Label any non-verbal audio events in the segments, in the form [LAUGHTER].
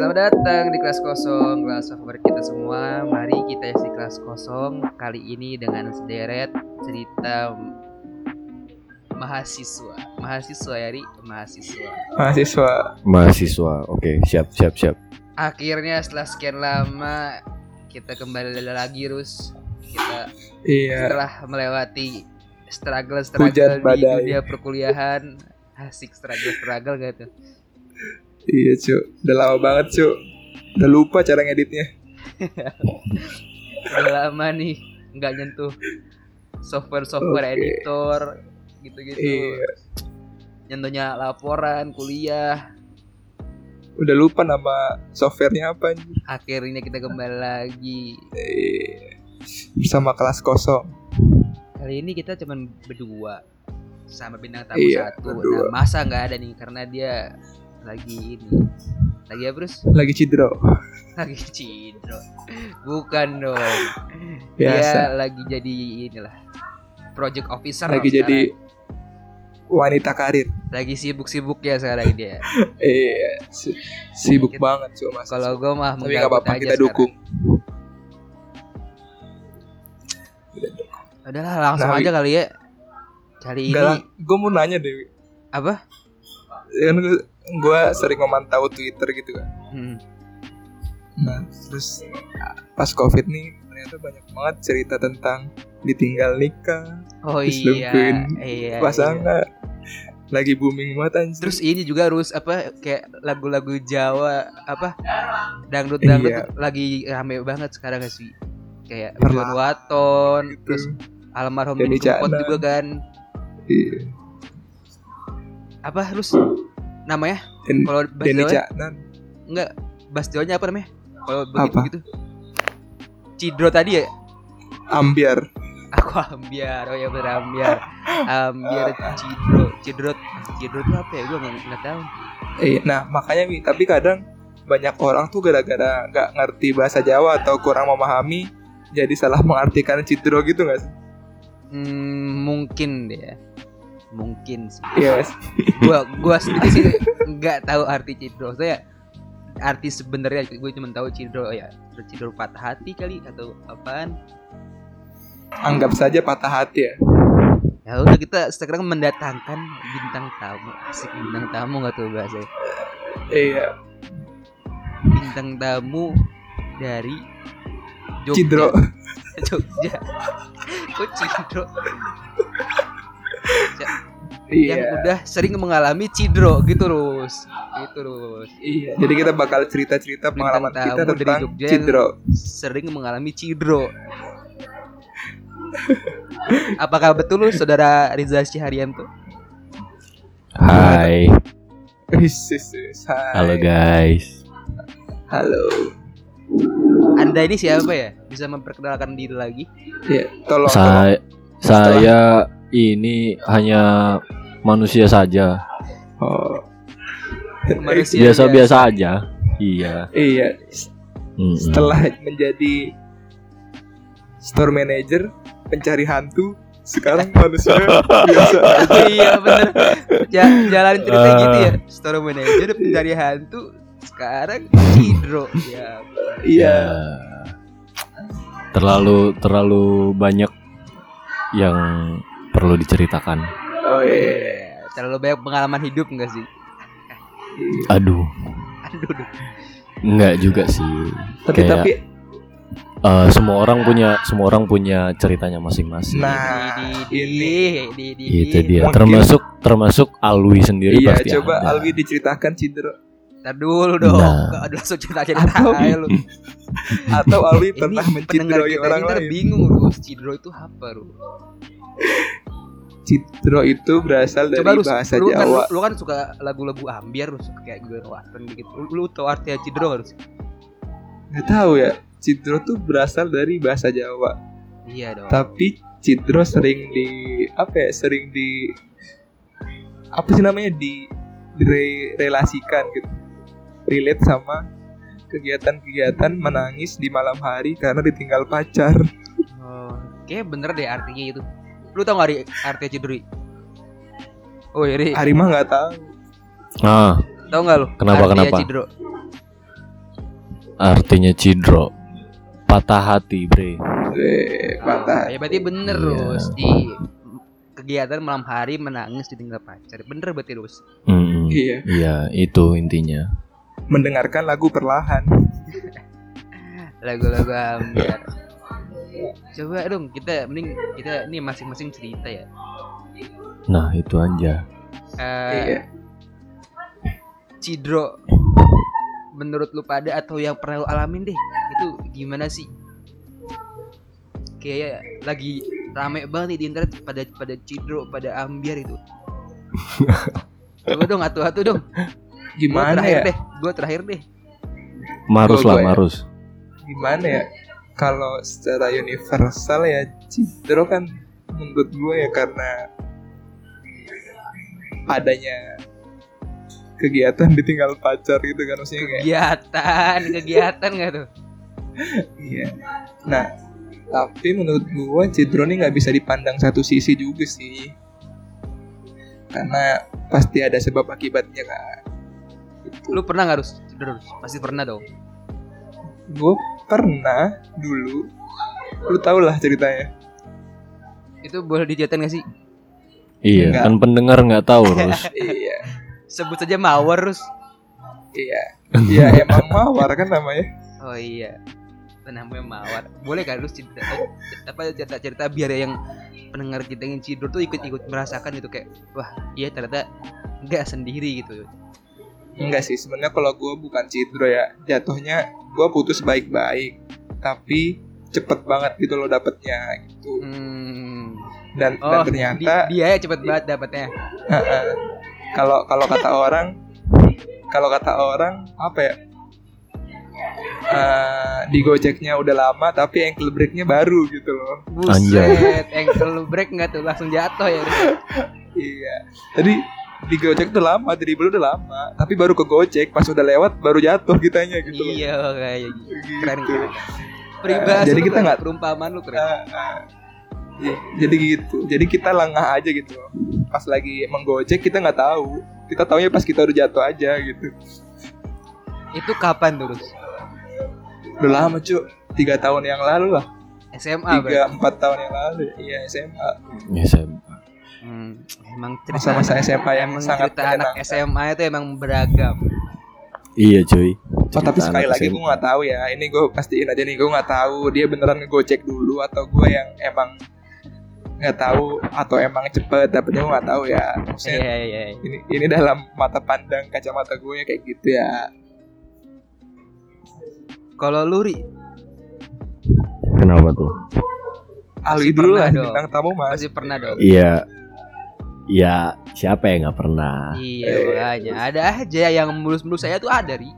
Selamat datang di kelas kosong, kelas favorit kita semua. Mari kita isi kelas kosong kali ini dengan sederet cerita mahasiswa. Mahasiswa ya, Ri? Mahasiswa. mahasiswa Mahasiswa. Oke, siap siap siap. Akhirnya setelah sekian lama kita kembali lagi, Rus. Kita iya setelah melewati struggle-struggle Hujan di badai. dunia perkuliahan. Asik struggle-struggle gak tuh? Iya cu udah lama banget cu udah lupa cara ngeditnya. Udah lama nih nggak nyentuh software software Oke. editor gitu-gitu. Iya. Nyentuhnya laporan kuliah. Udah lupa nama softwarenya apa anjir. akhirnya kita kembali lagi. Iya. bersama kelas kosong. Kali ini kita cuman berdua sama bintang tamu Iya, satu. Berdua. nah masa nggak ada nih? Karena dia lagi ini. Lagi apa Bruce lagi cidro. Lagi cidro. Bukan dong. Biasa. dia lagi jadi inilah project officer lagi sekarang. jadi wanita karir. Lagi sibuk-sibuk ya sekarang dia. [LAUGHS] Iya si- sibuk Kita- banget cu mas. Kalau gue mah tapi nggak apa-apa kita dukung. Sekarang. Udahlah langsung Nah, aja kali ya. Kali ini. gue mau nanya deh. apa? Kan gue sering memantau Twitter gitu kan. Hmm. Nah, terus pas COVID nih ternyata banyak banget cerita tentang ditinggal nikah, Oh iya. Iya. iya. pasangan. Lagi booming banget anjir. Terus ini juga harus apa kayak lagu-lagu Jawa apa dangdut-dangdut Iya. lagi rame banget sekarang gak sih? Kayak Perla- Ridwan Waton, Gitu. terus almarhum Denny juga kan. Iya. Apa terus namanya? Kalau bahasa Denny Jawa enggak bahasa Jawanya apa namanya? Kalau begitu Apa? gitu. Cidro tadi ya? Ambiar. Aku ambiar, oh ya bener ambiar Ambiar Cidro Cidro Cidro itu apa ya? Gue gak, nggak tahu Eh, nah makanya tapi kadang banyak orang tuh gara-gara nggak ngerti bahasa Jawa atau kurang memahami jadi salah mengartikan cidro gitu nggak sih? hmm, Mungkin deh ya Mungkin sih Iya. Mas. [LAUGHS] Gua, gua sendiri sih nggak tahu arti Cidro Saya arti sebenarnya gue cuma tahu Cidro ya Cidro patah hati kali atau apaan Anggap saja patah hati ya. Ya udah kita sekarang mendatangkan bintang tamu Asik bintang tamu gak tuh bahasa Iya. Bintang tamu dari Jogja Cidro. [LAUGHS] Jogja Kok Cidro Iya. Yang udah sering mengalami Cidro gitu terus Gitu terus Iya. Jadi kita bakal cerita-cerita Bintang pengalaman kita tamu dari tentang Jogja cidro. Sering mengalami Cidro [LAUGHS] Apakah betul lu saudara Riza Syahrianto? Hai. Halo guys. Halo. Anda ini siapa ya? Bisa memperkenalkan diri lagi? Iya, tolong. tolong. Saya saya ini hanya manusia saja. Oh, Manusia Biasa-biasa aja. Iya. iya. Mm-mm. Setelah menjadi store manager, pencari hantu, sekarang [LAUGHS] manusia biasa aja. iya bener ja- Jalan cerita Ah. gitu ya Store manager [LAUGHS] pencari hantu Sekarang [LAUGHS] Cidro ya. Iya. Ya. Terlalu terlalu banyak yang perlu diceritakan. Oh iya. Iya, Terlalu banyak pengalaman hidup enggak sih? Aduh, Aduh duh. enggak juga sih. Tapi Kayak- tapi Eh, semua orang punya semua orang punya ceritanya masing-masing. nah di, di, ini di, di, di, itu dia. mungkin- Termasuk termasuk Alwi sendiri iya pasti coba ada. Alwi diceritakan cidro Ntar dulu dong. Nah. Nggak ada langsung cerita-cerita Atau- aja lu. [LAUGHS] atau Alwi pernah kita orang lain. bingung lu. Cidro itu apa lu? Cidro itu berasal dari Coba lu, bahasa lu kan, Jawa. lu, kan suka lagu-lagu ambiar lu suka kayak gue Waton gitu. Lu, lu tau artinya Cidro gak lu? Nggak tahu ya. Cidro tuh berasal dari bahasa Jawa. Iya dong. Tapi Cidro sering di apa ya? Sering di apa sih namanya di direlasikan gitu. Relate sama kegiatan-kegiatan menangis di malam hari karena ditinggal pacar. Oh, kayak bener deh artinya itu. Lu tau gak arti, artinya Cidro? Oh iya, Ri. Harimah nggak tahu. Ah, Tau gak lu? Kenapa, artinya kenapa? Cidro? artinya Cidro patah hati bre Eh, patah. Ya berarti bener Iya. Rus di kegiatan malam hari menangis ditinggal pacar. Bener berarti Rus. Mm-mm. Iya. iya itu intinya Mendengarkan lagu perlahan. [LAUGHS] Lagu-lagu ambiar. Coba dong kita mending kita ini masing-masing cerita ya. nah itu aja Eh, Iya. Cidro menurut lu pada atau yang pernah lu alamin deh itu gimana sih kayak lagi rame banget nih di internet pada pada Cidro pada ambiar itu [LAUGHS] coba dong atu-atu dong Gua Gimana terakhir ya? deh gue terakhir deh Marus Oh, lah gua ya. Marus Gimana ya? Kalau secara universal ya Cidro kan menurut gue ya karena adanya kegiatan ditinggal pacar gitu kan maksudnya kayak kegiatan kegiatan nggak tuh [LAUGHS] Iya. Nah, tapi menurut gua Cidro ini nggak bisa dipandang satu sisi juga sih. Karena pasti ada sebab akibatnya kan. lu pernah nggak harus Rus? pasti pernah dong Gue pernah dulu, lu tau lah ceritanya. itu boleh diceritain gak sih? Iya Enggak. kan pendengar nggak tahu [LAUGHS] Rus. Iya, sebut saja mawar Rus. Iya, iya emang mawar kan namanya. oh iya. Itu namanya mawar. Boleh kan Rus cerita eh, apa cerita cerita biar yang pendengar kita yang Cidro tuh ikut-ikut merasakan gitu kayak wah iya ternyata nggak sendiri gitu Enggak sih, sebenarnya kalau gue bukan Cidro ya, jatuhnya gue putus baik-baik, tapi cepet banget gitu loh dapetnya gitu. hmm. Dan, dan oh ternyata di- dia ya cepet banget dapatnya Heeh. Kalau kalau kata orang, kalau kata orang apa ya? Eh, di Gojeknya udah lama tapi ankle breaknya baru gitu loh. buset ankle break nggak tuh langsung jatuh ya? [LAUGHS] Iya. Tadi di Gojek tuh lama, di Dribble udah lama, tapi baru ke Gojek pas udah lewat baru jatuh kitanya gitu iya kayak gitu Gitu. keren keren peribahasa jadi lu kita nggak- perumpamaan lu keren. Iya, jadi gitu. Jadi kita lengah aja gitu. Pas lagi emang Gojek kita nggak tahu. Kita taunya pas kita udah jatuh aja gitu. itu kapan tuh Rus? Udah lama cuy. Tiga tahun yang lalu lah. SMA berarti tiga empat tahun yang lalu iya SMA ya saya hmm, emang cerita masa-masa SMA yang emang sangat cerita anak. SMA itu emang beragam. Iya cuy. Oh tapi sekali lagi gue nggak tahu ya. Ini gue pastiin aja nih gue nggak tahu dia beneran ngegocek dulu atau gue yang emang nggak tahu atau emang cepet dapetnya gue nggak tahu ya. Maksudnya, iya iya iya. Ini ini dalam mata pandang kacamata gue ya kayak gitu ya. Kalau luri kenapa tuh? Alwi dulu lah dong. bintang tamu mas. Pasti pernah dong. Iya ya siapa yang nggak pernah? Iya Eh. makanya. Ada aja yang mulus-mulus saya tuh ada ri.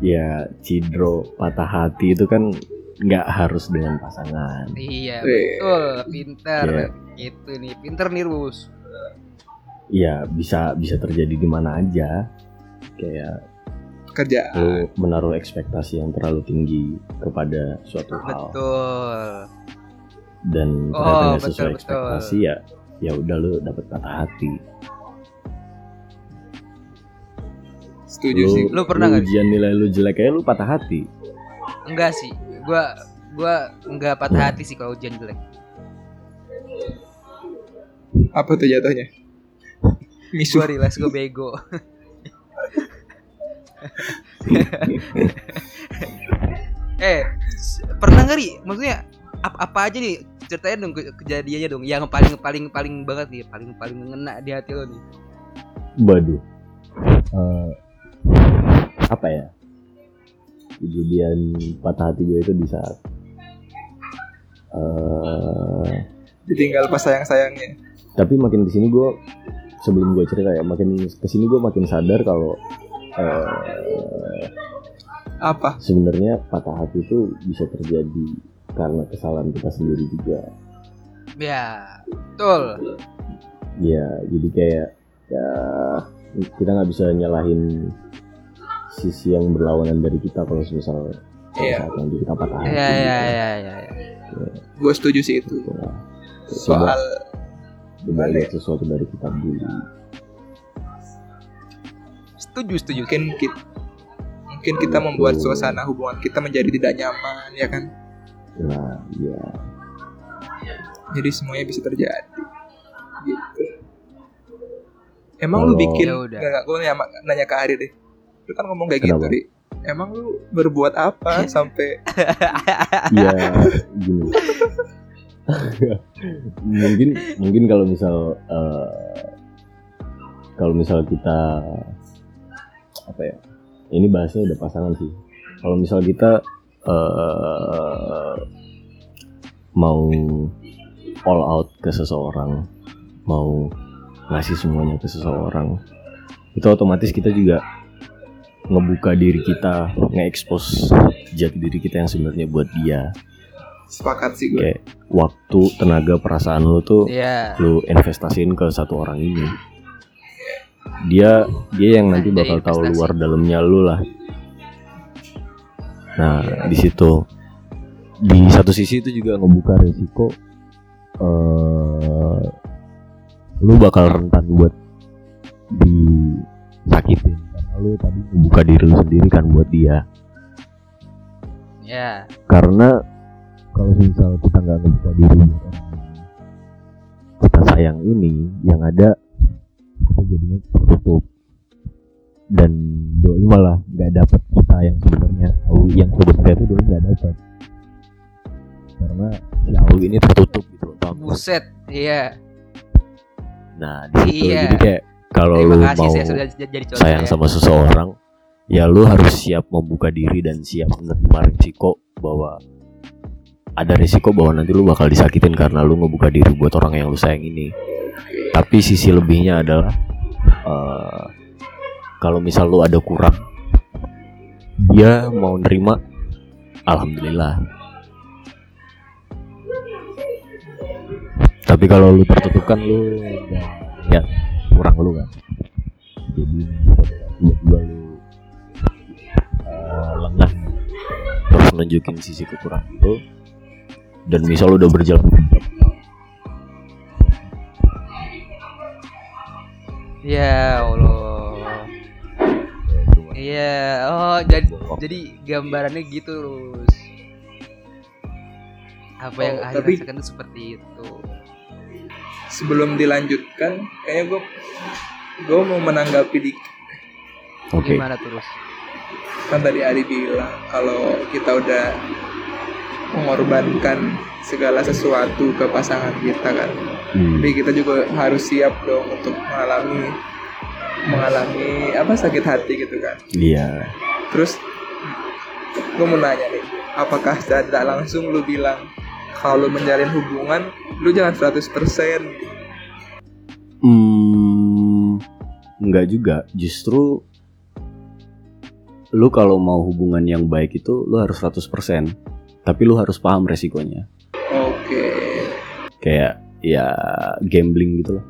Ya Cidro patah hati itu kan nggak harus dengan pasangan. Iya Eh. betul. Pinter. Iya. itu nih. Pinter nih Rus. Ya bisa bisa terjadi di mana aja. Kayak kerja lu menaruh ekspektasi yang terlalu tinggi kepada suatu hal. Betul. Dan Oh, ternyata betul, sesuai betul. ekspektasi ya ya udah lu dapet patah hati. Setuju sih. Lu pernah nggak? ujian nilai lu jelek kayak lu patah hati. Enggak sih. Gua gua enggak patah hati sih kalau ujian jelek. Apa tuh jatuhnya? Misu. Gua gua bego. [LAUGHS] [LAUGHS] Eh pernah nggak ri? Maksudnya ap- apa aja nih ceritain dong ke- kejadiannya dong yang paling paling paling banget nih paling paling ngena di hati lo nih Waduh. Eh, apa ya? Kejadian patah hati gue itu di saat eh ditinggal pas sayang sayangnya tapi makin ke sini gue sebelum gue cerita ya makin ke sini gue makin sadar kalau eh apa sebenarnya patah hati itu bisa terjadi karena kesalahan kita sendiri juga. Ya betul. Ya jadi kayak ya kita nggak bisa nyalahin sisi yang berlawanan dari kita kalau misal Iya. saat nanti kita patah hati ya ya gitu. ya ya, ya. gue setuju sih itu. Gitu lah. Coba- soal lihat sesuatu dari kitab dulu. Setuju setuju. Mungkin kita mungkin kita membuat suasana hubungan kita menjadi tidak nyaman ya kan Nah, ya. jadi semuanya bisa terjadi gitu emang lu Kalau- bikin Ya udah. nggak gue nanya, nanya ke Ari deh lu kan ngomong kayak gitu? Ri emang lu berbuat apa [LAUGHS] sampai ya gini [LAUGHS] mungkin mungkin kalau misal eh, kalau misal kita apa ya ini bahasnya udah pasangan sih kalau misal kita eh, mau all out ke seseorang mau ngasih semuanya ke seseorang itu otomatis kita juga ngebuka diri kita nge-expose jati diri kita yang sebenarnya buat dia. Sepakat sih gue. Kayak waktu tenaga perasaan lu tuh Iya. lu investasiin ke satu orang ini. Dia dia yang nanti bakal tahu luar dalamnya lu lah nah di situ di satu sisi itu juga ngebuka resiko eh lu bakal rentan buat disakitin. Karena lu tadi ngebuka diri lu sendiri kan buat dia. Ya. karena kalau misal kita nggak ngebuka diri buat orang yang kita sayang ini yang ada kita jadinya tertutup dan doi malah nggak dapat kita yang sebenarnya Awi yang sebenarnya itu doi nggak dapat karena si Awi ini tertutup gitu paham nggak? Buset. Iya. nah di situ Iya. jadi kayak kalau lu mau saya sudah jadi contoh sayang ya. sama seseorang ya lu harus siap membuka diri dan siap menerima risiko bahwa ada risiko bahwa nanti lu bakal disakitin karena lu ngebuka diri buat orang yang lu sayang ini tapi sisi lebihnya adalah eh, kalau misal lu ada kurang dia mau nerima alhamdulillah. Tapi kalau lu tertutup kan lu ya kurang lu kan jadi tiba-tiba lu eh, lengah terus nunjukin sisi kekurangan lu dan misal lu udah berjalan Ya Allah. Iya. Oh, jadi jadi gambarannya gitu, Rus. Apa yang Oh, Ari tapi- rasakan itu seperti itu. sebelum dilanjutkan kayaknya gue gue mau menanggapi di oke Gimana terus? kan tadi Ari bilang kalau kita udah mengorbankan segala sesuatu ke pasangan kita kan Hmm, tapi kita juga harus siap dong untuk mengalami mengalami apa sakit hati gitu kan iya terus gue mau nanya nih apakah secara tidak langsung lu bilang kalau menjalin hubungan lu jangan 100% Hmm, enggak juga. Justru lu kalau mau hubungan yang baik itu lu harus 100%. Tapi lu harus paham resikonya. oke Kayak ya gambling gitu loh.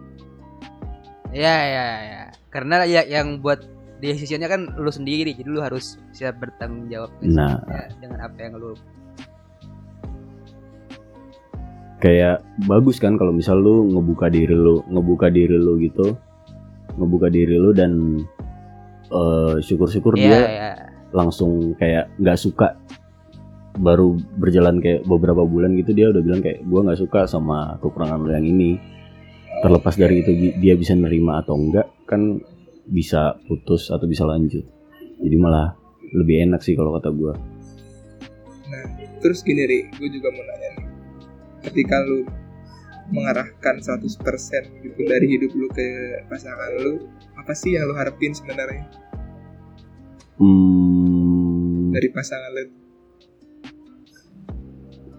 Ya, ya, ya. Karena ya yang buat decisionnya kan lu sendiri, jadi lu harus siap bertanggung jawab Nah. dengan apa yang lu Kayak bagus kan kalau misal lu ngebuka diri lu, ngebuka diri lu gitu. Ngebuka diri lu dan eh, syukur-syukur Iya, dia ya. langsung kayak nggak suka baru berjalan kayak beberapa bulan gitu dia udah bilang kayak gua nggak suka sama kekurangan lo yang ini terlepas dari itu dia bisa nerima atau enggak kan bisa putus atau bisa lanjut jadi malah lebih enak sih kalau kata gua Nah, terus gini Ri, gue juga mau nanya nih. Ketika lu mengarahkan 100% gitu dari hidup lu ke pasangan lu, apa sih yang lu harapin sebenarnya hmm, dari pasangan lu?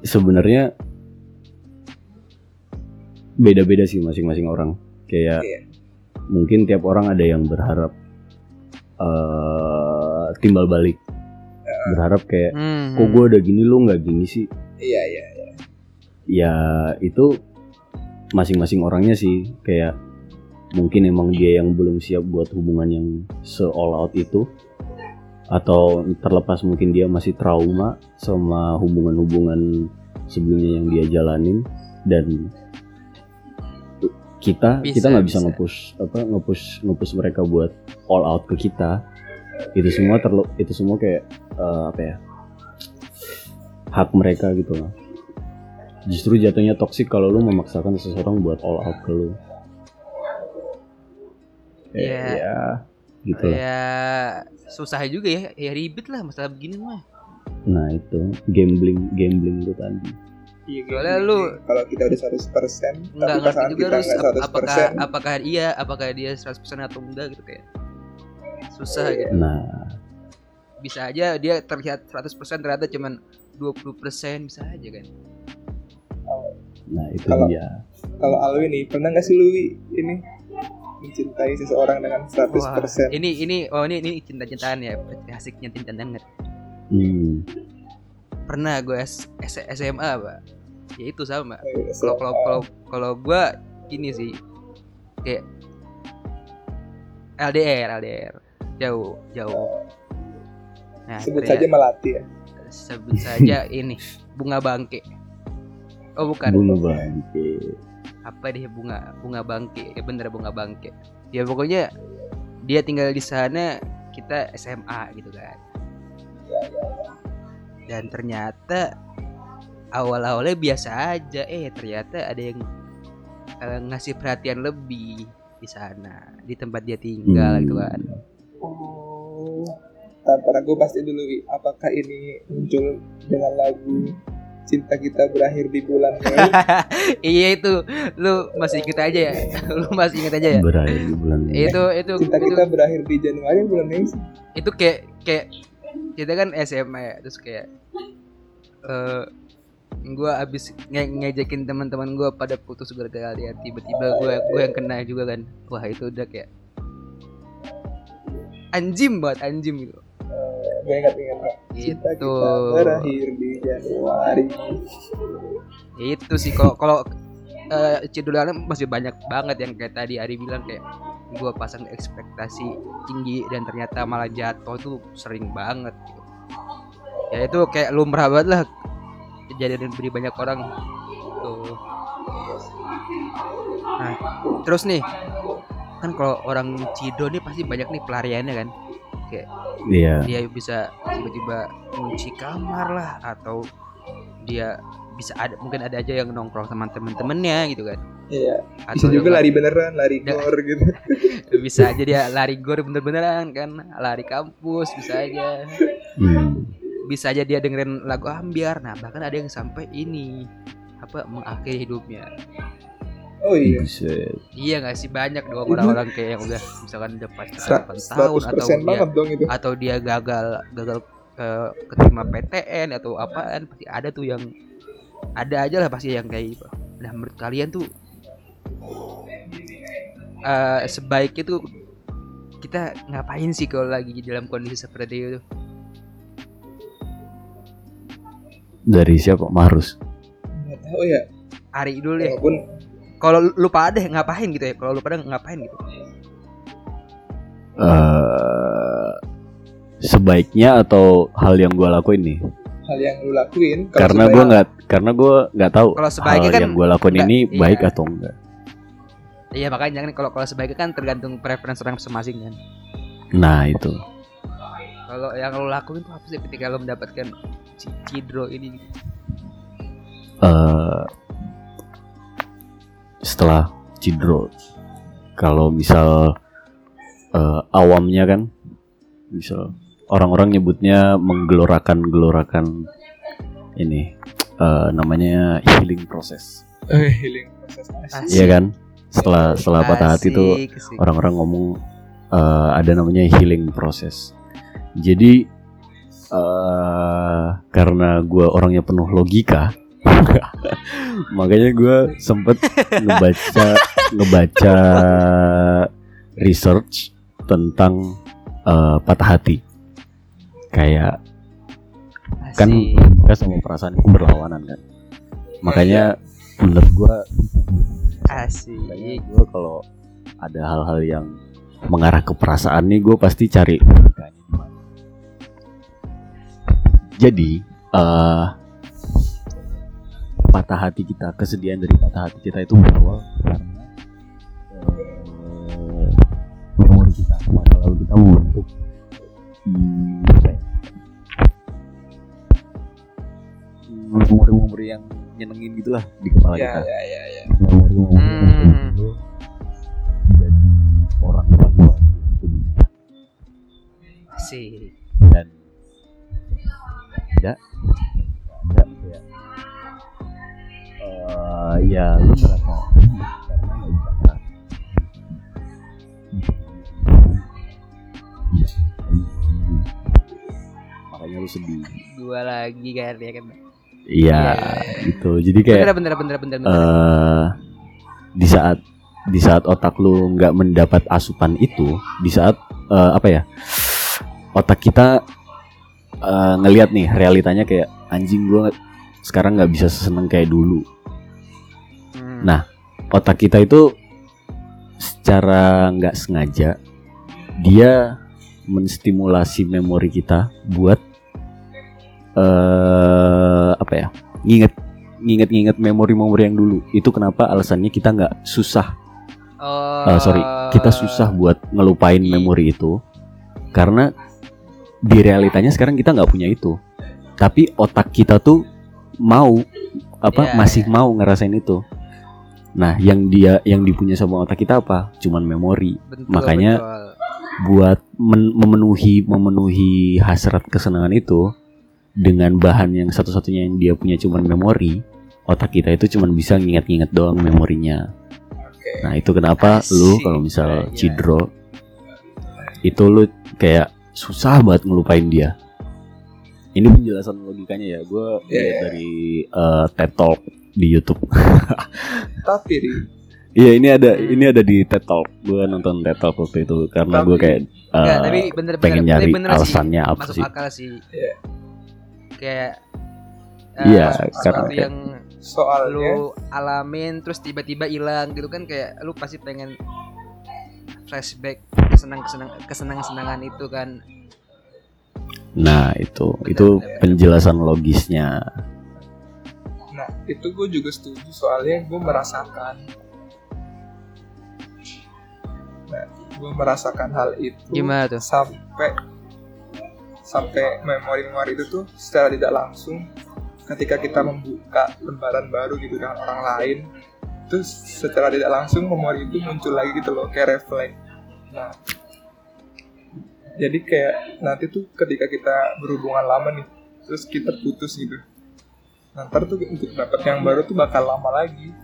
sebenarnya beda-beda sih masing-masing orang kayak Iya. mungkin tiap orang ada yang berharap eh timbal balik berharap kayak Hmm. kok gue udah gini lu nggak gini sih Iya, iya. ya itu masing-masing orangnya sih kayak mungkin emang dia yang belum siap buat hubungan yang se all out itu atau terlepas mungkin dia masih trauma sama hubungan-hubungan sebelumnya yang dia jalanin dan kita Bisa, kita nggak bisa bisa. nge-push apa nge-push nge-push mereka buat all out ke kita itu semua terlalu itu semua kayak eh, apa ya hak mereka gitu loh justru jatuhnya toksik kalau lu memaksakan seseorang buat all out ke lu Eh, Iya. ya gitu lah. Ya susah juga ya, ya ribet lah masalah begini mah. nah itu gambling gambling itu tadi Iya, Soalnya gini, lu- kalau kita udah 100% tapi Enggak ngerti pasangan juga kita lu nggak ap- 100% apakah apakah iya apakah dia 100% atau enggak gitu kayak. Susah gitu. nah Bisa aja dia terlihat 100% ternyata cuman 20% bisa aja kan. nah itu Kalau- dia kalau Alwi nih pernah nggak sih Lui ini mencintai seseorang dengan 100% Wah, ini ini oh ini ini cinta-cintaan ya. Asiknya cinta-cintaan nggak? hmm. Pernah gue S- S- SMA, Pak. Ya itu sama. Eh, Kalau kalau kalau kalau gue ini sih kayak LDR LDR jauh jauh. Nah, sebut ternyata- saja melati ya sebut saja [LAUGHS] ini bunga bangke. Oh bukan, bunga bangke apa deh bunga bunga bangke? Ya bener bunga bangke. Ya pokoknya dia tinggal di sana, kita SMA gitu kan. Dan ternyata awal-awalnya biasa aja, eh ternyata ada yang eh, ngasih perhatian lebih di sana, di tempat dia tinggal Hmm. gitu kan. oh tanpa gue pasti dulu Wi. apakah ini muncul dengan lagu cinta kita berakhir di bulan Mei [LAUGHS] iya itu, lu masih inget aja ya, [LAUGHS] lu masih inget aja ya. berakhir di bulan Mei. Itu itu cinta itu kita berakhir di Januari bulan Mei itu kayak kayak kita kan SMA ya, terus kayak eh gua abis nge ngejekin teman-teman gua pada putus gara-gara dia tiba-tiba gua gua yang kena juga kan. Wah itu udah kayak anjim banget anjim gitu. Gue ingat ingat cinta itu kita berakhir di Januari. Itu sih kalau kalau eh cedulannya masih banyak banget yang kayak tadi Ari bilang kayak gua pasang ekspektasi tinggi dan ternyata malah jatuh tuh sering banget gitu. ya itu kayak lumrah banget lah kejadian beri banyak orang. Tuh. Nah terus nih kan kalau orang Cido nih pasti banyak nih pelariannya kan? Iya. dia bisa tiba-tiba kunci kamar lah atau dia bisa ada mungkin ada aja yang nongkrong sama temen-temennya gitu kan iya. Atau bisa juga lari beneran lari gor gitu. [LAUGHS] Bisa aja dia lari gor bener-beneran kan. Lari kampus bisa aja. Hmm. bisa aja dia dengerin lagu ambiar. Nah bahkan ada yang sampai ini apa mengakhiri hidupnya. Oh iya. Buset. iya nggak sih? Banyak dong orang-orang kayak yang udah misalkan udah pacaran Ser- 8 tahun atau 100% dia dong itu. atau dia gagal gagal eh, keterima PTN atau apaan pasti ada tuh yang ada aja lah pasti yang kayak gitu. Nah menurut kalian tuh eh sebaiknya tuh kita ngapain sih kalau lagi dalam kondisi seperti itu? dari siapa Marus nggak tahu ya Ari dulu ya. walaupun Kalau lu pada ngapain gitu ya? Kalau lu pada ngapain gitu? eh sebaiknya atau hal yang gue lakuin nih hal yang lu lakuin karena sebaik- gue nggak karena gue nggak tahu Kalau hal sebaiknya kan yang gue lakuin nggak- ini iya. baik atau enggak Iya makanya jangan kalau kalau sebaiknya kan tergantung preferensi orang masing-masing kan. nah itu Kalau yang lu lakuin tuh apa sih ketika lu mendapatkan ci- cidro ini? eh setelah cidro kalau misal eh, awamnya kan misal orang-orang nyebutnya menggelorakan gelorakan ini eh, namanya healing proses eh, healing proses Asik. Iya kan setelah setelah patah hati tuh asik. orang-orang ngomong eh, ada namanya healing proses. Jadi eh karena gue orangnya penuh logika, [LAUGHS] makanya gue sempet ngebaca [LAUGHS] ngebaca research tentang eh, patah hati. Kayak kan Asik. kita sama perasaan itu berlawanan kan. Makanya menurut gue asik. Gue kalau ada hal-hal yang mengarah ke perasaan nih gue pasti cari. Jadi eh patah hati kita, kesedihan dari patah hati kita itu berawal karena eh, memori kita, masa lalu kita membentuk hmm, ya? Hmm, memori-memori yang nyenengin gitulah di kepala ya kita. ya ya ya. Memori-memori yang Hmm. kayak gitu jadi orang paling bahagia dunia sih dan tidak ada kayak eh ya lu merasa karena nggak bisa gerak. makanya lu sedih. Dua lagi kan ya kan iya gitu jadi kayak bener bener bener bener, bener. eh di saat di saat otak lu nggak mendapat asupan itu di saat eh, apa ya otak kita eh, ngelihat nih realitanya kayak anjing gua sekarang nggak bisa seneng kayak dulu Hmm. nah, otak kita itu secara nggak sengaja dia menstimulasi memori kita buat eh apa ya nginget nginget-nginget memori-memori yang dulu. Itu kenapa alasannya kita nggak susah. Oh Eh, sorry kita susah buat ngelupain memori itu. Karena di realitanya sekarang kita nggak punya itu. Tapi otak kita tuh mau apa Iya, masih iya. mau ngerasain itu. Nah yang dia yang dipunya sama otak kita apa? Cuman memori. Betul, makanya- betul. buat men- memenuhi memenuhi hasrat kesenangan itu dengan bahan yang satu-satunya yang dia punya cuman memori otak kita itu cuman bisa nginget-nginget doang memorinya oke Nah itu kenapa lu kalau misal Iya. Cidro itu lu kayak susah banget ngelupain dia. Ini penjelasan logikanya ya. Gue Iya, lihat iya. dari eh, TED Talk di YouTube. [LAUGHS] tapi Iya ini ada ini ada di TED Talk. Gue nonton TED Talk waktu itu karena gue kayak eh, Enggak, tapi bener pengen bener, nyari bener sih. alasannya apa masuk sih. akal sih Iya. Kayak Iya, eh, karena sesuatu kayak- yang soalnya lu alamin terus tiba-tiba hilang gitu kan kayak lu pasti pengen flashback kesenang kesenang kesenangan senangan itu kan Nah itu Benar, itu benar, benar. penjelasan logisnya. nah itu gue juga setuju soalnya gue merasakan nah gue merasakan hal itu gimana tuh sampai sampai memori-memori itu tuh secara tidak langsung ketika kita membuka lembaran baru gitu dengan orang lain terus secara tidak langsung memori itu muncul lagi gitu loh kayak refleks. Nah jadi kayak nanti tuh ketika kita berhubungan lama nih terus kita putus gitu nah, ntar tuh untuk dapat yang baru tuh bakal lama lagi.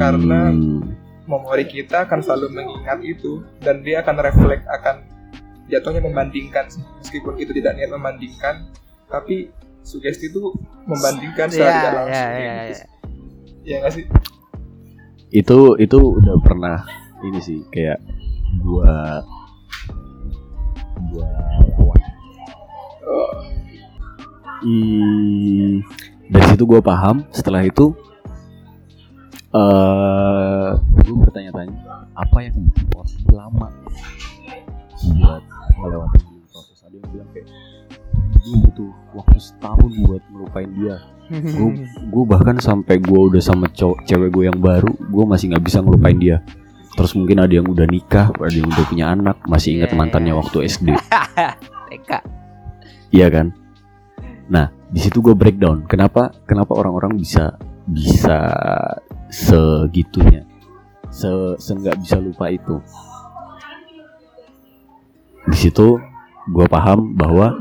Karena- Hmm, memori kita akan selalu mengingat itu dan dia akan refleks akan jatuhnya membandingkan meskipun itu tidak niat membandingkan tapi sugesti itu membandingkan secara tidak langsung iya, iya, gitu iya. sih. Iya nggak sih itu itu udah pernah ini sih kayak gua gua lawan Oh, Hmm, dari situ gue paham. Setelah itu, eh gue bertanya-tanya apa yang bikin orang lama buat melewati proses. Ada yang bilang kayak gue butuh waktu setahun buat ngelupain dia. Gue [LAUGHS] gue bahkan sampai gue udah sama cowok cewek gue yang baru, gue masih nggak bisa ngelupain dia. Terus mungkin ada yang udah nikah, ada yang udah punya anak, masih ingat Iya, mantannya waktu SD. [LAUGHS] TK Iya kan? Nah, di situ gue breakdown. Kenapa? Kenapa orang-orang bisa bisa segitunya, se nggak bisa lupa itu. Di situ gue paham bahwa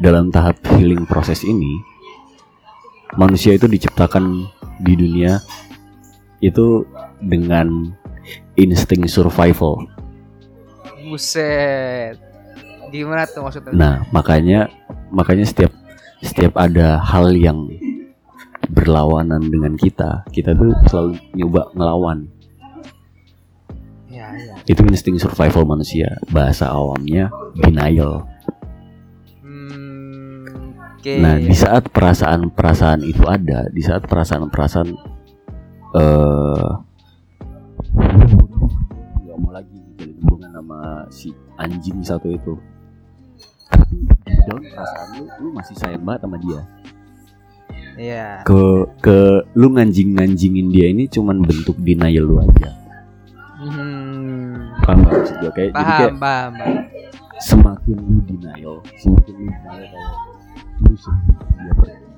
dalam tahap healing proses ini, manusia itu diciptakan di dunia itu dengan insting survival. buset gimana tuh maksudnya Nah, makanya makanya setiap setiap ada hal yang berlawanan dengan kita, kita tuh selalu nyoba ngelawan. Ya ya Itu insting survival manusia. Bahasa awamnya denial. hmm, oke Nah, di saat perasaan-perasaan itu ada, di saat perasaan-perasaan eh nggak mau lagi jadi hubungan sama si anjing satu itu. Tapi dalam perasaan lu, lu masih sayang banget sama dia. ya ke ke lu nganjing nganjingin dia ini cuman bentuk denial lu aja paham gak maksud gue kayak jadi kayak paham paham paham. semakin lu denial semakin lu denial kayak lu sedih dia pergi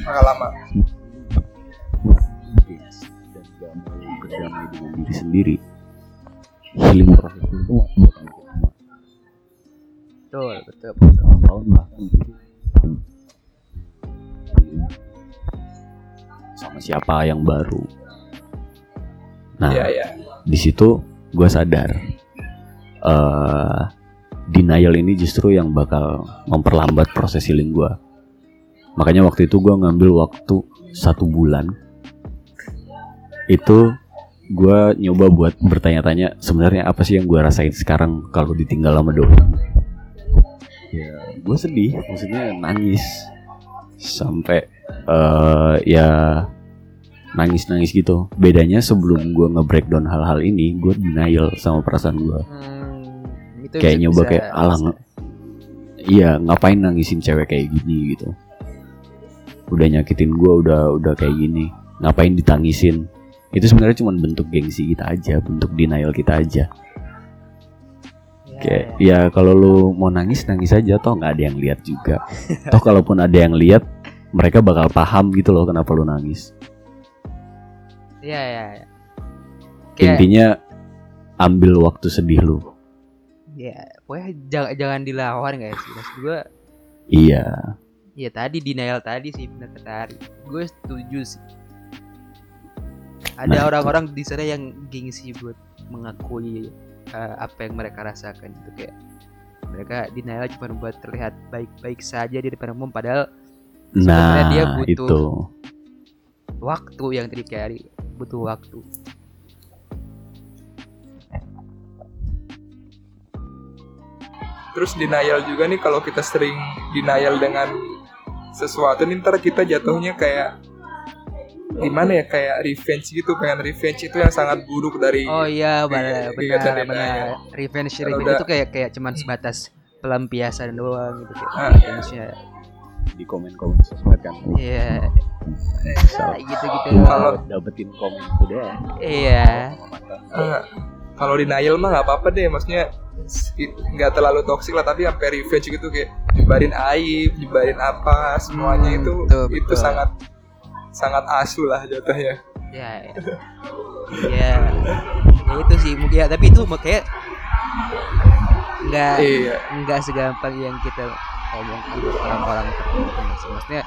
Makin lama. dan gak mau berdamai dengan diri sendiri healing proses itu waktu bakal makin lama betul betul betul tahun-tahun bahkan gitu. sama siapa yang baru nah Iya, iya. Di situ gue sadar eh denial ini justru yang bakal memperlambat proses healing gue makanya waktu itu gue ngambil waktu satu bulan. Itu gue nyoba buat bertanya-tanya sebenarnya apa sih yang gue rasain sekarang kalau ditinggal sama doi? Ya gue sedih maksudnya nangis. Sampai eh ya nangis nangis gitu. Bedanya sebelum gue nge-breakdown hal-hal ini gue denial sama perasaan gue Hmm, itu kayak nyoba kayak alang iya ngapain nangisin cewek kayak gini gitu. Udah nyakitin gue udah udah kayak gini. Ngapain ditangisin? Itu sebenarnya cuma bentuk gengsi kita aja bentuk denial kita aja. Ya, kayak ya. ya kalau lu mau nangis nangis aja. Toh nggak ada yang lihat juga. Toh kalaupun ada yang lihat mereka bakal paham gitu loh kenapa lu nangis Iya, iya, iya. Kayak, intinya ambil waktu sedih lu ya, pokoknya jangan, jangan dilawan guys. Maksud gue, iya ya tadi denial tadi sih benar kata Ari. Gue setuju sih. Ada Nah, orang-orang di sana yang gengsi buat mengakui eh, apa yang mereka rasakan itu kayak mereka denial cuma buat terlihat baik-baik saja di depan umum padahal Sebenarnya nah dia butuh- itu waktu yang tadi kayak butuh waktu. Terus denial juga nih kalau kita sering denial dengan sesuatu nih ntar kita jatuhnya kayak gimana ya kayak revenge gitu pengen revenge itu yang sangat buruk dari Oh iya, benar benar benar. Revenge revenge udah- itu kayak kayak cuman sebatas pelampiasan doang gitu kayak Ah. revenge-nya. Di komen-komen sosmed kan Iya, Misal, [LAUGHS] gitu-gitu. Kalau- dapetin komen udah Iya. Ah, kalau denial mah nggak apa-apa deh maksudnya nggak terlalu toksik lah tapi sampai revenge gitu kayak nyebarin aib nyebarin apa semuanya Hmm, itu betul, itu betul. sangat sangat asu lah jatuhnya Ya, ya. ya. Ya itu sih mungkin ya, tapi itu kayak nggak iya nggak segampang yang kita omongkan orang-orang tertentu. Maksudnya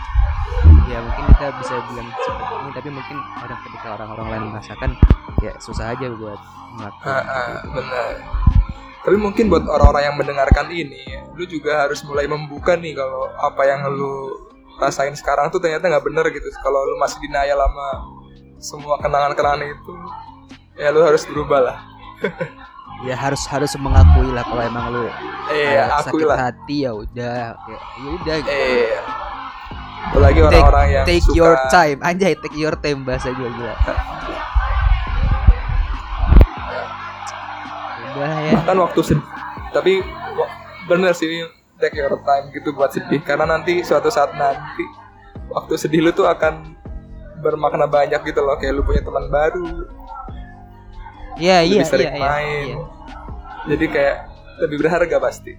ya mungkin kita bisa bilang seperti ini tapi mungkin kadang ketika orang-orang lain merasakan ya susah aja buat melakukan Ah, ah, gitu. benar. Tapi mungkin buat orang-orang yang mendengarkan ini lu juga harus mulai membuka nih kalau apa yang lu rasain sekarang tuh ternyata nggak bener gitu. Kalau lu masih denial sama semua kenangan-kenangan itu ya lu harus berubah lah [LAUGHS] ya harus harus mengakui lah kalau emang lu eh sakit lah hati ya udah ya udah gitu. eh apalagi orang-orang yang take suka your time. Anjay take your time bahasa gue gila. Udah ya. Bahkan waktu sedih tapi bener sih take your time gitu buat sedih. Karena nanti suatu saat nanti waktu sedih lu tuh akan bermakna banyak gitu loh. Kayak lu punya teman baru iya iya iya iya main. iya. jadi kayak lebih berharga pasti.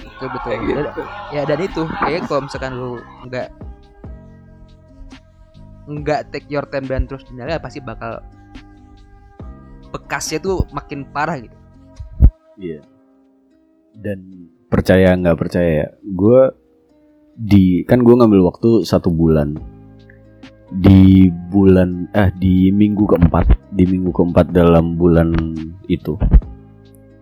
Betul betul. Kayak Dan- gitu ya dan itu kayak kalau misalkan lu nggak nggak take your time dan terus denial ya pasti bakal bekasnya tuh makin parah gitu. Iya. Dan percaya nggak percaya, gue di kan gue ngambil waktu satu bulan di bulan eh di minggu keempat. Di minggu keempat dalam bulan itu.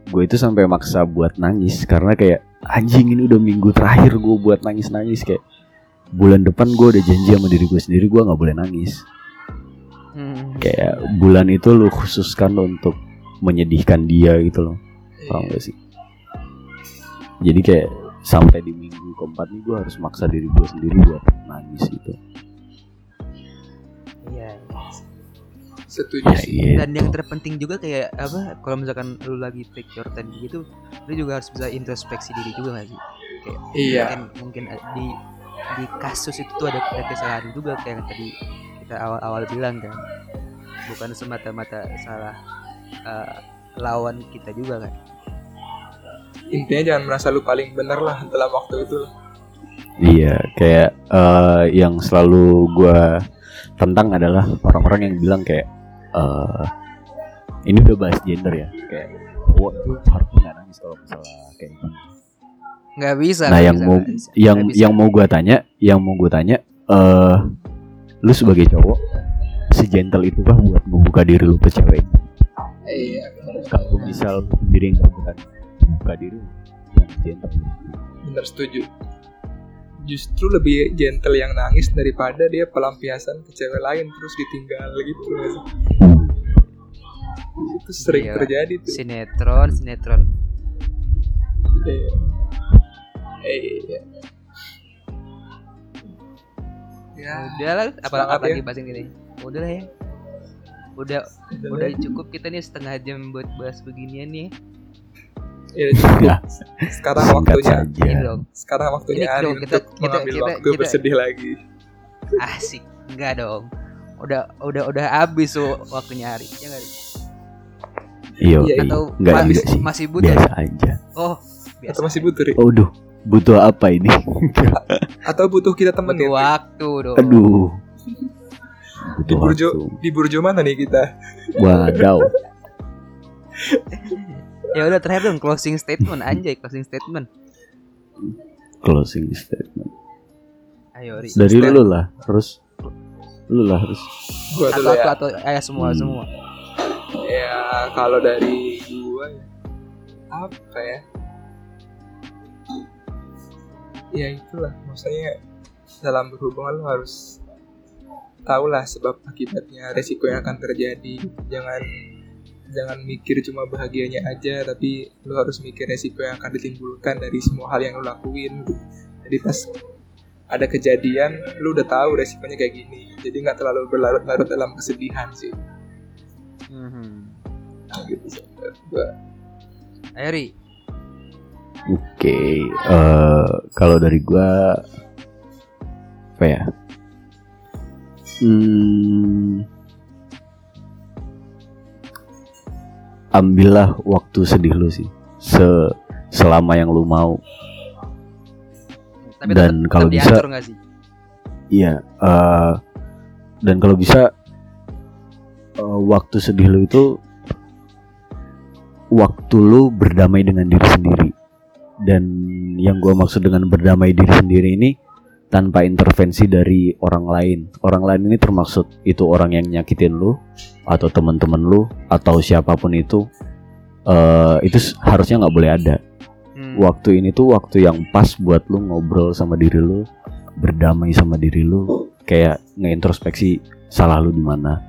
Gue itu sampai maksa buat nangis karena kayak anjing ini udah minggu terakhir gue buat nangis nangis kayak bulan depan gue udah janji sama diri gue sendiri gue nggak boleh nangis. Hmm. kayak bulan itu lu khususkan untuk menyedihkan dia gitu loh. Paham gak sih? Jadi kayak sampai di minggu keempat nih gue harus maksa diri gue sendiri buat nangis gitu iya. Setuju ya sih. gitu dan yang terpenting juga kayak apa kalau misalkan lu lagi take your time gitu lu juga harus bisa introspeksi diri juga gak sih? Kayak iya. mungkin mungkin di di kasus itu tuh ada, ada kesalahan juga kayak yang tadi kita awal-awal bilang kan. Bukan semata-mata salah eh, lawan kita juga kan. Intinya jangan merasa lu paling bener lah dalam waktu itu. Lah. Iya, kayak eh, yang selalu gua tentang adalah orang-orang yang bilang kayak eh ini udah bahas gender ya, kayak cowok itu harusnya nggak nangis kalau misalnya kayak gini. nggak bisa Nah, yang bisa, mau bisa, yang bisa. yang mau gua tanya, yang mau gua tanya, eh lu sebagai cowok segentle itu kah buat membuka diri lu ke cewek? Iya, Kalau misal sendiri nggak berani membuka diri yang gentle. bener setuju. Justru lebih gentle yang nangis daripada dia pelampiasan ke cewek lain terus ditinggal gitu. Itu sering Iya. terjadi tuh. sinetron sinetron Iya. Iya. Ya, udah lah apa Semangat apa lagi ya. bahas ini udah lah ya udah udah udah lah. cukup kita nih setengah jam buat bahas beginian nih Ya, cukup. Ya, Sekarang waktunya ini dong sekarang waktunya Ini dong, kita- untuk kita- mengambil kita- waktu kita- bersedih lagi. asik enggak dong udah udah udah habis tuh waktunya hari ya nggak Ri? Iya, Iya, atau enggak juga sih. masih butuh Biasa aja. oh biasa Atau masih butuh, Ri? Oh, duh, butuh apa ini? [LAUGHS] Atau butuh kita temenin? butuh waktu dong Aduh. Di Butuh burjo, waktu. di burjo mana nih kita? Wadaw. [LAUGHS] ya udah terakhir dong closing statement anjay closing statement Closing statement. ayo Ri Dari lu lah, terus lu lah harus. Gua atau dulu atau ya. atau eh semua Hmm. semua Ya, kalau dari gua ya, apa ya? Ya itulah, maksudnya dalam berhubungan lu harus tahulah sebab akibatnya resiko yang akan terjadi. Jangan jangan mikir cuma bahagianya aja, tapi lu harus mikir resiko yang akan ditimbulkan dari semua hal yang lu lakuin. Jadi pas ada kejadian, lu udah tahu resikonya kayak gini. Jadi nggak terlalu berlarut-larut dalam kesedihan sih. Mhm. Nah, gitu sih. Gua ayo Ri Oke, eh kalau dari gua apa ya? Hmm, ambillah waktu sedih lu sih, se selama yang lu mau. tapi Dan tetap- kalau tetap bisa- sih Iya, eh dan kalau bisa eh, waktu sedih lu itu waktu lu berdamai dengan diri sendiri. Dan yang gua maksud dengan berdamai diri sendiri ini tanpa intervensi dari orang lain. Orang lain ini termaksud itu orang yang nyakitin lu atau teman-teman lu atau siapa pun itu eh itu harusnya nggak boleh ada. Hmm. Waktu ini tuh waktu yang pas buat lu ngobrol sama diri lu, berdamai sama diri lu, kayak ngeintrospeksi salah lu di mana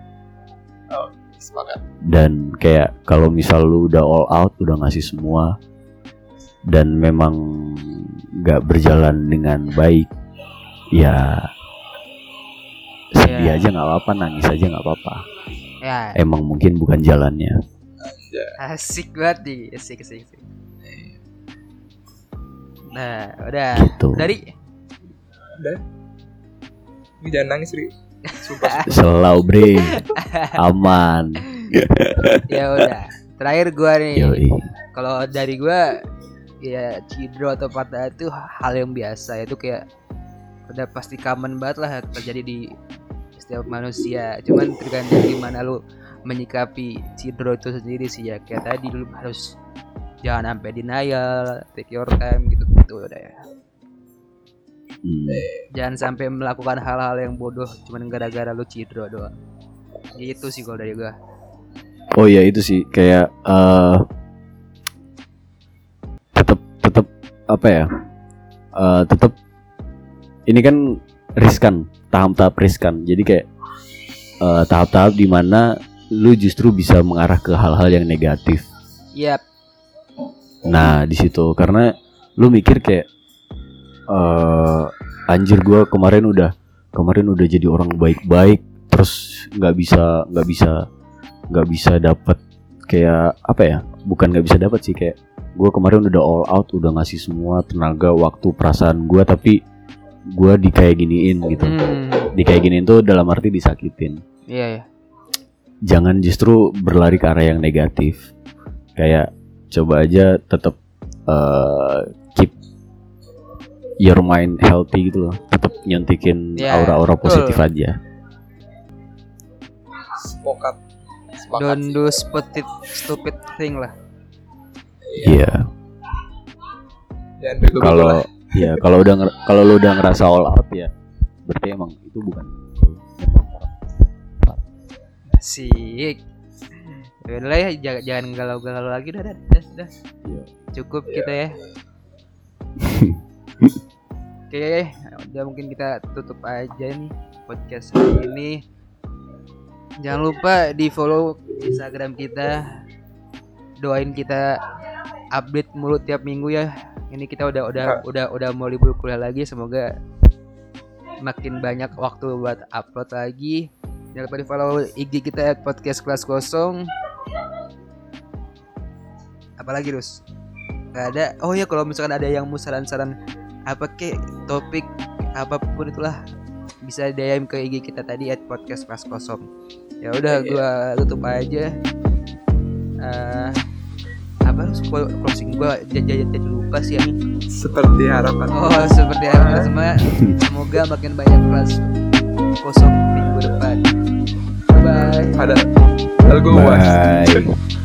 sepakat. dan kayak kalau misal lu udah all out, udah ngasih semua dan memang nggak berjalan dengan baik, ya sedih Ya. aja nggak apa-apa, nangis aja nggak apa-apa. ya Emang mungkin bukan jalannya. asik banget nih asik asik, asik. nah udah Gitu. dari Udah. Ini jangan nangis, Ri. Sumpah. [LAUGHS] Selau bre, aman. [LAUGHS] ya udah terakhir gua nih kalau dari gua ya cidro atau patah itu hal yang biasa itu kayak udah pasti common banget lah terjadi di setiap manusia. Cuman tergantung gimana lu menyikapi cidro itu sendiri sih ya. Kayak tadi lu harus jangan sampai denial take your time gitu gitu udah ya. Hmm. jangan sampai melakukan hal-hal yang bodoh cuman gara-gara lu cidro doang. Itu sih kalau dari gua. Oh iya itu sih. Kayak eh tetap tetap apa ya? eh tetap ini kan riskan, tahap-tahap riskan. Jadi kayak eh, tahap-tahap di mana lu justru bisa mengarah ke hal-hal yang negatif. Yap, Nah, di situ karena lu mikir kayak eh anjir gua kemarin udah kemarin udah jadi orang baik-baik terus nggak bisa nggak bisa nggak bisa dapat kayak apa ya? Bukan nggak bisa dapat sih kayak gua kemarin udah all out, udah ngasih semua tenaga, waktu, perasaan gua tapi gua di kayak giniin gitu. Hmm, Di kayak giniin tuh dalam arti disakitin iya ya. jangan justru berlari ke arah yang negatif. Kayak coba aja tetap eh, keep your mind healthy gitu loh tetap nyuntikin Ya, aura-aura betul. positif aja Sepakat. Sepakat. don't do stupid stupid thing lah iya Jangan bego-bego kalau. Ya kalau udah kalau lu udah ngerasa all out ya berarti emang itu bukan Asik. Ya udah ya, jangan, jangan galau-galau lagi dah, dah, dah, dah. Iya. Cukup kita ya. [LAUGHS] Oke, udah mungkin kita tutup aja nih podcast hari ini. Jangan lupa di follow Instagram kita. Doain kita update mulu tiap minggu ya. Ini kita udah udah udah udah mau libur kuliah lagi. Semoga makin banyak waktu buat upload lagi. Jangan lupa di follow IG kita at podcast kelas kosong. Apalagi terus? Gak ada. Oh ya kalau misalkan ada yang mau saran-saran apa kek topik apa pun itulah bisa DM ke IG kita tadi at podcast kelas kosong. Ya udah Iya. gua tutup aja. Eh apa clo- closing gua jadi jadi lupa sih ini. Seperti harapan. Oh seperti apa semua semoga makin banyak kelas kosong minggu depan. Bye bye. Gue was. bye